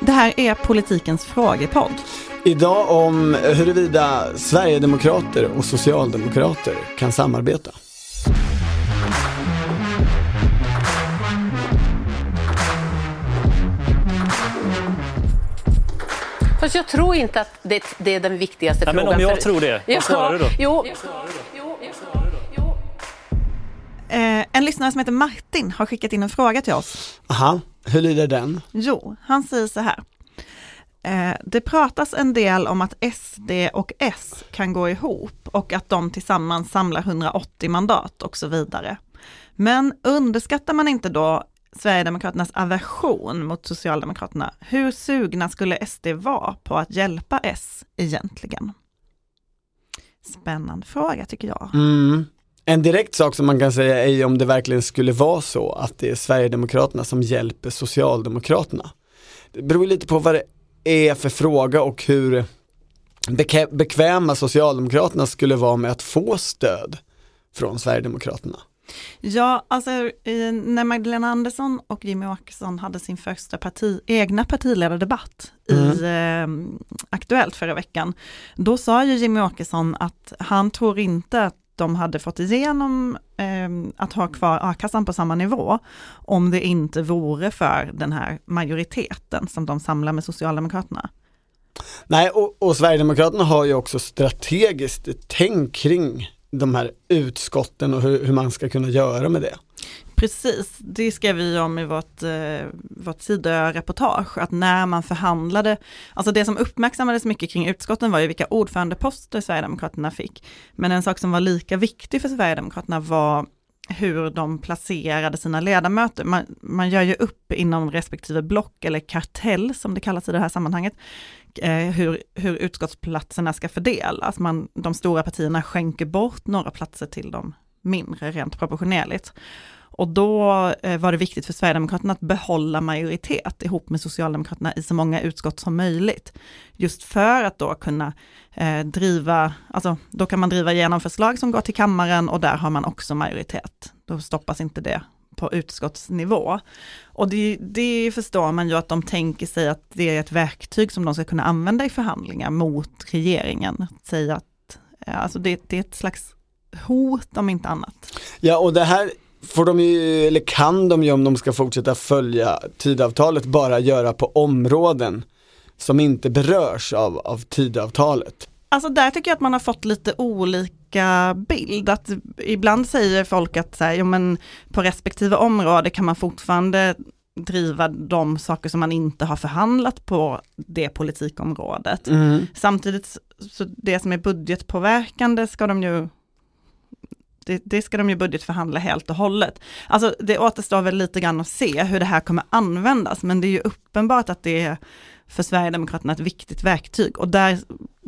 Det här är politikens frågepodd. Idag om huruvida Sverigedemokrater och Socialdemokrater kan samarbeta. Fast jag tror inte att det, det är den viktigaste Nej, men frågan. om jag för- tror det, vad svarar du då? Jo, Eh, en lyssnare som heter Martin har skickat in en fråga till oss. Aha, hur lyder den? Jo, han säger så här. Eh, det pratas en del om att SD och S kan gå ihop och att de tillsammans samlar 180 mandat och så vidare. Men underskattar man inte då Sverigedemokraternas aversion mot Socialdemokraterna? Hur sugna skulle SD vara på att hjälpa S egentligen? Spännande fråga tycker jag. Mm. En direkt sak som man kan säga är ju om det verkligen skulle vara så att det är Sverigedemokraterna som hjälper Socialdemokraterna. Det beror lite på vad det är för fråga och hur bekväma Socialdemokraterna skulle vara med att få stöd från Sverigedemokraterna. Ja, alltså när Magdalena Andersson och Jimmy Åkesson hade sin första parti, egna partiledardebatt i eh, Aktuellt förra veckan, då sa ju Jimmy Åkesson att han tror inte att de hade fått igenom eh, att ha kvar a-kassan på samma nivå om det inte vore för den här majoriteten som de samlar med Socialdemokraterna. Nej, och, och Sverigedemokraterna har ju också strategiskt tänk kring de här utskotten och hur, hur man ska kunna göra med det. Precis, det skrev vi om i vårt, eh, vårt Tidö-reportage, att när man förhandlade, alltså det som uppmärksammades mycket kring utskotten var ju vilka ordförandeposter Sverigedemokraterna fick. Men en sak som var lika viktig för Sverigedemokraterna var hur de placerade sina ledamöter. Man, man gör ju upp inom respektive block eller kartell som det kallas i det här sammanhanget, eh, hur, hur utskottsplatserna ska fördelas. Man, de stora partierna skänker bort några platser till de mindre rent proportionerligt. Och då eh, var det viktigt för Sverigedemokraterna att behålla majoritet ihop med Socialdemokraterna i så många utskott som möjligt. Just för att då kunna eh, driva, alltså då kan man driva igenom förslag som går till kammaren och där har man också majoritet. Då stoppas inte det på utskottsnivå. Och det, det förstår man ju att de tänker sig att det är ett verktyg som de ska kunna använda i förhandlingar mot regeringen. Att säga att eh, alltså det, det är ett slags hot om inte annat. Ja, och det här får de ju, eller kan de ju om de ska fortsätta följa tidavtalet, bara göra på områden som inte berörs av, av tidavtalet. Alltså där tycker jag att man har fått lite olika bild. Att ibland säger folk att så här, jo, men på respektive område kan man fortfarande driva de saker som man inte har förhandlat på det politikområdet. Samtidigt så det som är budgetpåverkande ska de ju det, det ska de ju budgetförhandla helt och hållet. Alltså det återstår väl lite grann att se hur det här kommer användas, men det är ju uppenbart att det är för Sverigedemokraterna ett viktigt verktyg. Och där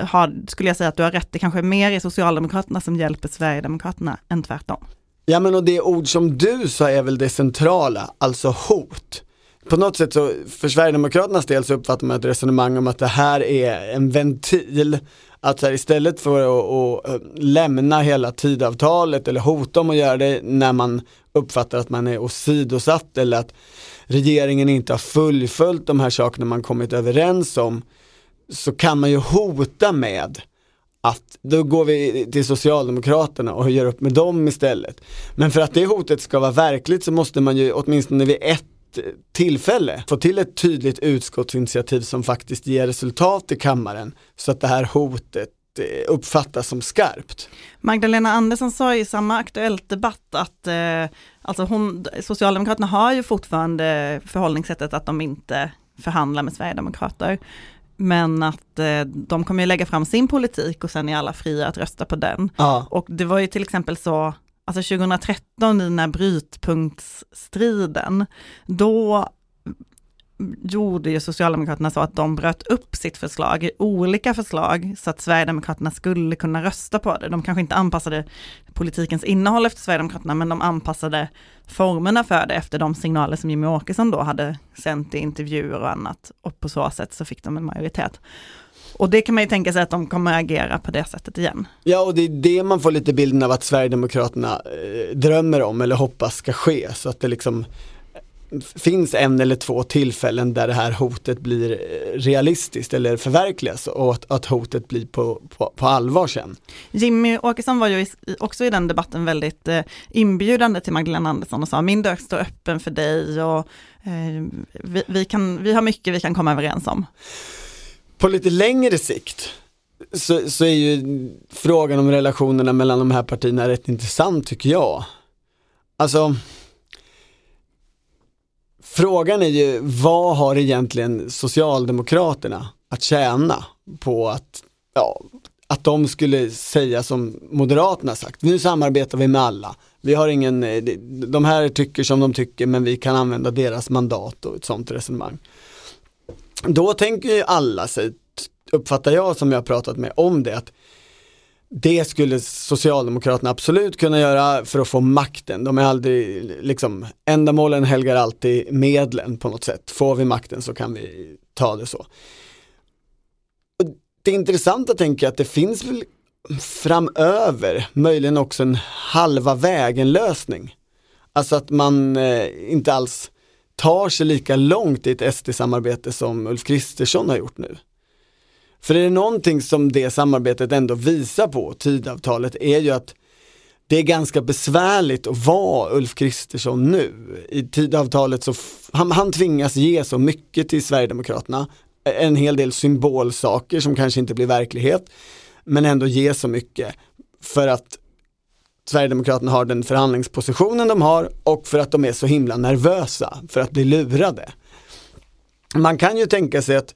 har, skulle jag säga att du har rätt, det kanske är mer i Socialdemokraterna som hjälper Sverigedemokraterna än tvärtom. Ja men och det ord som du sa är väl det centrala, alltså hot. På något sätt så, för Sverigedemokraternas del så uppfattar man ett resonemang om att det här är en ventil, att så här, istället för att, att lämna hela tidavtalet eller hota om att göra det när man uppfattar att man är åsidosatt eller att regeringen inte har fullföljt de här sakerna man kommit överens om, så kan man ju hota med att då går vi till Socialdemokraterna och gör upp med dem istället. Men för att det hotet ska vara verkligt så måste man ju åtminstone vid ett tillfälle få till ett tydligt utskottsinitiativ som faktiskt ger resultat i kammaren så att det här hotet eh, uppfattas som skarpt. Magdalena Andersson sa i samma Aktuellt debatt att eh, alltså hon, Socialdemokraterna har ju fortfarande förhållningssättet att de inte förhandlar med Sverigedemokrater. Men att eh, de kommer ju lägga fram sin politik och sen är alla fria att rösta på den. Ja. Och det var ju till exempel så, alltså 2013 i den här brytpunktsstriden, då gjorde ju Socialdemokraterna så att de bröt upp sitt förslag i olika förslag så att Sverigedemokraterna skulle kunna rösta på det. De kanske inte anpassade politikens innehåll efter Sverigedemokraterna, men de anpassade formerna för det efter de signaler som Jimmy Åkesson då hade sänt i intervjuer och annat. Och på så sätt så fick de en majoritet. Och det kan man ju tänka sig att de kommer agera på det sättet igen. Ja och det är det man får lite bilden av att Sverigedemokraterna eh, drömmer om eller hoppas ska ske så att det liksom finns en eller två tillfällen där det här hotet blir eh, realistiskt eller förverkligas och att, att hotet blir på, på, på, allvar sen. Jimmy Åkesson var ju också i den debatten väldigt eh, inbjudande till Magdalena Andersson och sa min dörr står öppen för dig och eh, vi, vi, kan, vi har mycket vi kan komma överens om. På lite längre sikt så, så är ju frågan om relationerna mellan de här partierna rätt intressant tycker jag. Alltså Frågan är ju, vad har egentligen Socialdemokraterna att tjäna på att, ja, att de skulle säga som Moderaterna sagt, nu samarbetar vi med alla. Vi har ingen, eh, de här tycker som de tycker men vi kan använda deras mandat och ett sånt resonemang. Då tänker ju alla sig, uppfattar jag som jag pratat med om det, att det skulle Socialdemokraterna absolut kunna göra för att få makten. De är aldrig, liksom, ändamålen helgar alltid medlen på något sätt. Får vi makten så kan vi ta det så. Och det intressanta tänker jag att det finns väl framöver möjligen också en halva vägen lösning. Alltså att man eh, inte alls tar sig lika långt i ett SD-samarbete som Ulf Kristersson har gjort nu. För är det någonting som det samarbetet ändå visar på, tidavtalet, är ju att det är ganska besvärligt att vara Ulf Kristersson nu. I tidavtalet så, han, han tvingas ge så mycket till Sverigedemokraterna, en hel del symbolsaker som kanske inte blir verklighet, men ändå ge så mycket för att Sverigedemokraterna har den förhandlingspositionen de har och för att de är så himla nervösa för att bli lurade. Man kan ju tänka sig att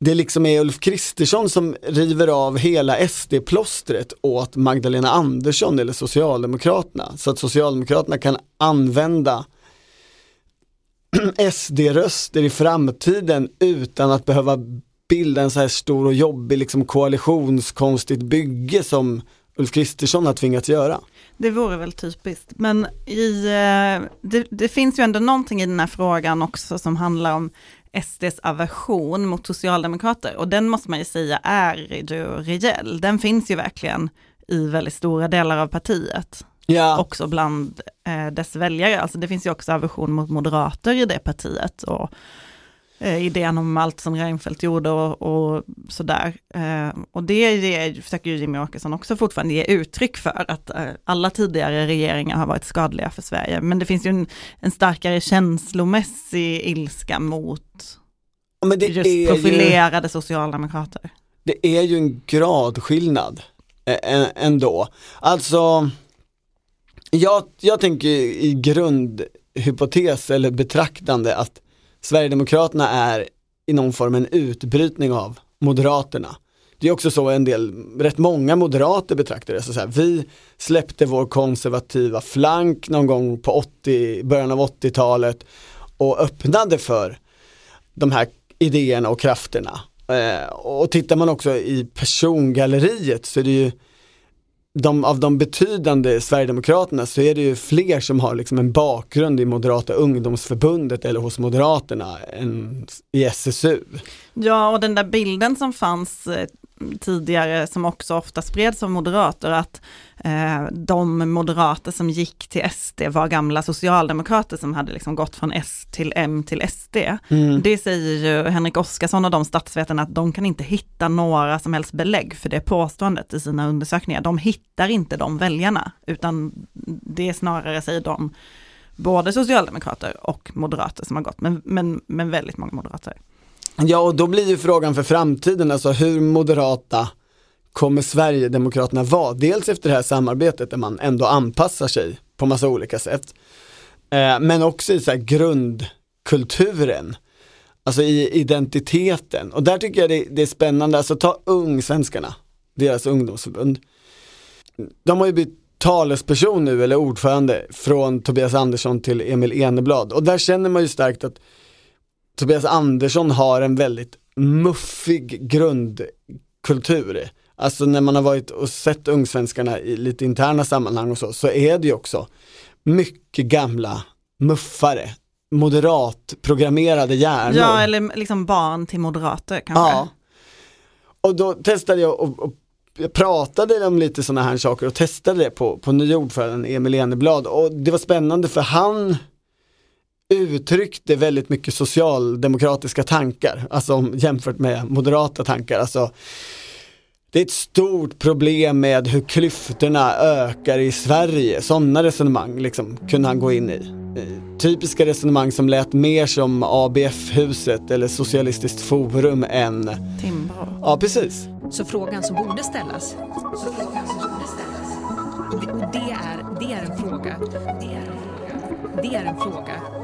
det liksom är Ulf Kristersson som river av hela SD-plåstret åt Magdalena Andersson eller Socialdemokraterna. Så att Socialdemokraterna kan använda SD-röster i framtiden utan att behöva bilda en så här stor och jobbig liksom koalitionskonstigt bygge som Ulf Kristersson har tvingats göra. Det vore väl typiskt, men i, eh, det, det, finns ju ändå någonting i den här frågan också som handlar om SDs aversion mot socialdemokrater och den måste man ju säga är ju rejäl. Den finns ju verkligen i väldigt stora delar av partiet. Ja. Också bland eh, dess väljare, alltså det finns ju också aversion mot moderater i det partiet och eh, idén om allt som Reinfeldt gjorde och, och sådär. Eh, och det, det försöker ju Jimmy Åkesson också fortfarande ge uttryck för, att eh, alla tidigare regeringar har varit skadliga för Sverige. Men det finns ju en, en starkare känslomässig ilska mot det just profilerade ju, socialdemokrater. Det är ju en gradskillnad eh, ändå. Alltså, jag, jag tänker i grundhypotes eller betraktande att Sverigedemokraterna är i någon form en utbrytning av Moderaterna. Det är också så en del, rätt många moderater betraktar det så, här, vi släppte vår konservativa flank någon gång på 80, början av 80-talet och öppnade för de här idéerna och krafterna. Eh, och tittar man också i persongalleriet så är det ju de, av de betydande Sverigedemokraterna så är det ju fler som har liksom en bakgrund i Moderata ungdomsförbundet eller hos Moderaterna än i SSU. Ja, och den där bilden som fanns eh, tidigare som också ofta spreds av moderater att eh, de moderater som gick till SD var gamla socialdemokrater som hade liksom gått från S till M till SD. Mm. Det säger ju Henrik Oskarsson och de statsvetarna att de kan inte hitta några som helst belägg för det påståendet i sina undersökningar. De hittar inte de väljarna utan det är snarare säger de både socialdemokrater och moderater som har gått, men, men, men väldigt många moderater. Ja, och då blir ju frågan för framtiden, alltså hur moderata kommer Sverigedemokraterna vara? Dels efter det här samarbetet där man ändå anpassar sig på massa olika sätt. Eh, men också i så här grundkulturen, alltså i identiteten. Och där tycker jag det, det är spännande, alltså ta Ungsvenskarna, deras ungdomsförbund. De har ju bytt talesperson nu, eller ordförande, från Tobias Andersson till Emil Eneblad. Och där känner man ju starkt att Tobias Andersson har en väldigt muffig grundkultur. Alltså när man har varit och sett Ungsvenskarna i lite interna sammanhang och så, så är det ju också mycket gamla muffare. Moderat programmerade hjärnor. Ja, eller liksom barn till moderater kanske. Ja. Och då testade jag och, och jag pratade om lite sådana här saker och testade det på, på nya ordföranden Emil Eneblad och det var spännande för han uttryckte väldigt mycket socialdemokratiska tankar, alltså jämfört med moderata tankar. Alltså, det är ett stort problem med hur klyftorna ökar i Sverige. Sådana resonemang liksom, kunde han gå in i. Typiska resonemang som lät mer som ABF-huset eller Socialistiskt forum än Timbro. Ja, precis. Så frågan som borde ställas, så frågan som borde ställas det, och det är, det är en fråga, det är en fråga, det är en fråga, det är, det är en fråga.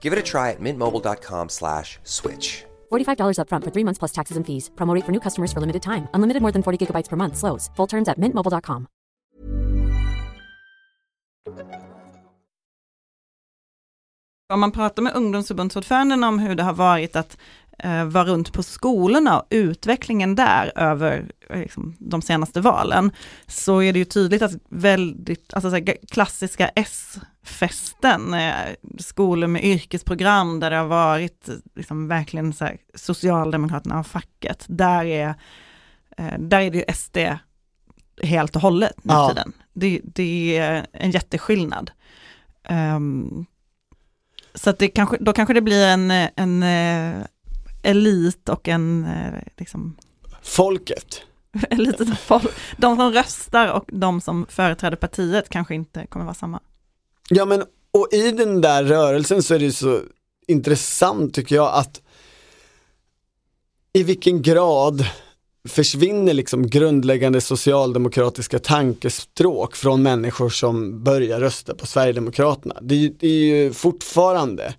Give it a try at mintmobile.com slash switch. $45 upfront for three months plus taxes and fees. Promo rate for new customers for limited time. Unlimited more than 40 gigabytes per month. Slows. Full terms at mintmobile.com. Om man pratar med ungdomsförbundsordföranden om hur det har varit att eh, vara runt på skolorna och utvecklingen där över eh, liksom, de senaste valen, så är det ju tydligt att väldigt, alltså så här, klassiska S-fästen, eh, skolor med yrkesprogram där det har varit liksom, verkligen så här, Socialdemokraterna och facket, där är, där är det ju SD helt och hållet nu Ja. tiden. Det, det är en jätteskillnad. Ehm, så att det kanske, då kanske det blir en, en elit och en, eh, liksom, Folket. elit av folk. De som röstar och de som företräder partiet kanske inte kommer vara samma. Ja men och i den där rörelsen så är det så intressant tycker jag att i vilken grad försvinner liksom grundläggande socialdemokratiska tankestråk från människor som börjar rösta på Sverigedemokraterna. Det är, det är ju fortfarande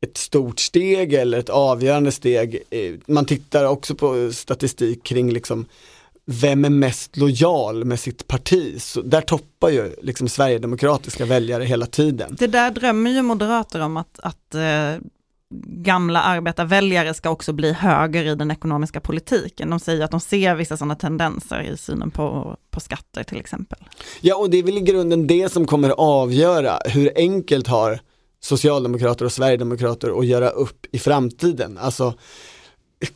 ett stort steg eller ett avgörande steg. Eh, Man tittar också på statistik kring liksom vem är mest lojal med sitt parti? Så där toppar ju liksom Sverigedemokratiska väljare hela tiden. Det där drömmer ju moderater om att, att eh, gamla arbetarväljare ska också bli höger i den ekonomiska politiken. De säger att de ser vissa sådana tendenser i synen på, på skatter till exempel. Ja och det är väl i grunden det som kommer avgöra hur enkelt har Socialdemokrater och Sverigedemokrater att göra upp i framtiden. Alltså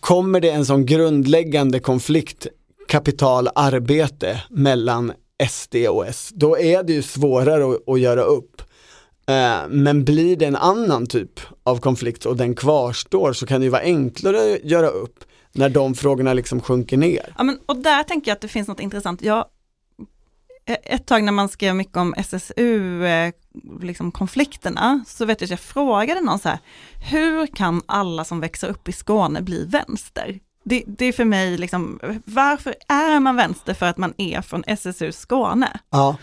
kommer det en sån grundläggande konflikt kapital arbete mellan SD och S, då är det ju svårare att, att göra upp. Eh, Men blir det en annan typ av konflikt och den kvarstår så kan det ju vara enklare att göra upp när de frågorna liksom sjunker ner. Ja, men, och där tänker jag att det finns något intressant. Jag, ett tag när man skrev mycket om SSU, eh, liksom konflikterna, så vet jag att jag frågade någon så här, hur kan alla som växer upp i Skåne bli vänster? Det, det är för mig liksom, varför är man vänster för att man är från SSU Skåne? Ja,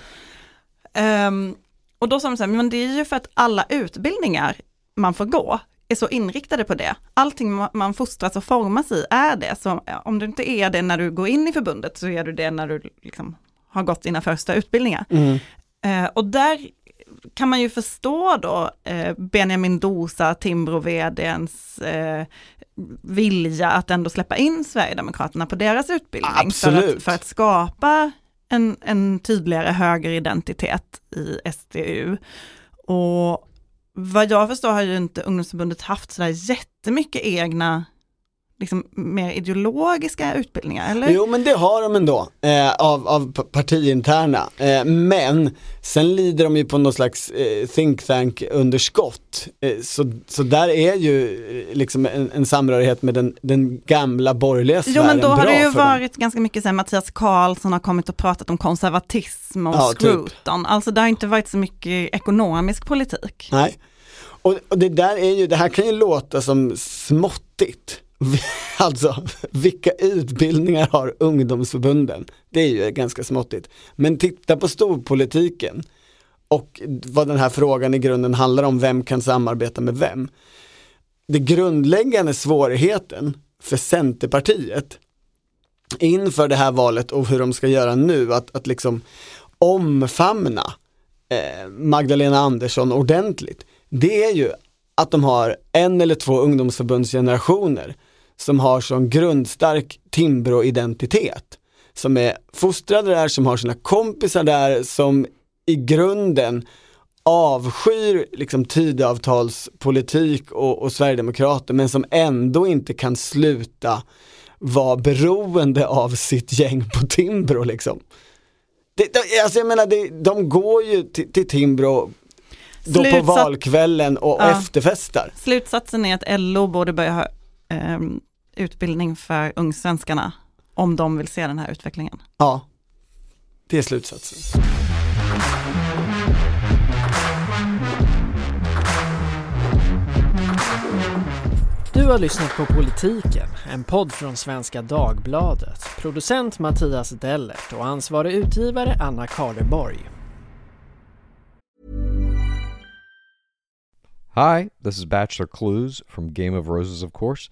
Ehm, och då sa de så här, men det är ju för att alla utbildningar man får gå är så inriktade på det. Allting ma- man fostras och formas i är det. Så ja, om du inte är det när du går in i förbundet så är du det när du liksom har gått dina första utbildningar. mm. Eh, och där kan man ju förstå då eh, Benjamin Dosa, Timbro-vdns eh, vilja att ändå släppa in Sverigedemokraterna på deras utbildning. För att, för att skapa en, en tydligare högeridentitet i SDU. Och vad jag förstår har ju inte ungdomsförbundet haft sådär jättemycket egna, liksom mer ideologiska utbildningar, eller? Jo men det har de ändå, eh, av, av partiinterna. Eh, men sen lider de ju på någon slags eh, think tank underskott. Eh, så, så där är ju eh, liksom en, en samrörighet med den, den gamla borgerliga sfären Jo men då har det ju för dem. varit ganska mycket så här, Mattias Karlsson har kommit och pratat om konservatism och Ja, typ. Scruton. Alltså det har inte varit så mycket ekonomisk politik. Nej. Och, och det där är ju, det här kan ju låta som småttigt. Alltså, vilka utbildningar har ungdomsförbunden? Det är ju ganska småttigt. Men titta på storpolitiken och vad den här frågan i grunden handlar om, vem kan samarbeta med vem? Det grundläggande svårigheten för Centerpartiet inför det här valet och hur de ska göra nu, att, att liksom omfamna eh, Magdalena Andersson ordentligt, det är ju att de har en eller två ungdomsförbundsgenerationer som har sån grundstark Timbro-identitet. Som är fostrade där, som har sina kompisar där, som i grunden avskyr liksom tidavtalspolitik och, och Sverigedemokrater men som ändå inte kan sluta vara beroende av sitt gäng på Timbro liksom. Det, det, alltså jag menar, det, de går ju till, till Timbro då på valkvällen och Ja. efterfestar. Slutsatsen är att LO borde börja ha ehm, utbildning för ungsvenskarna om de vill se den här utvecklingen. Ja, det är slutsatsen. Du har lyssnat på Politiken, en podd från Svenska Dagbladet. Producent Mattias Dellert och ansvarig utgivare Anna Karleborg. Hi, this is Bachelor Clues from Game of Roses, of course,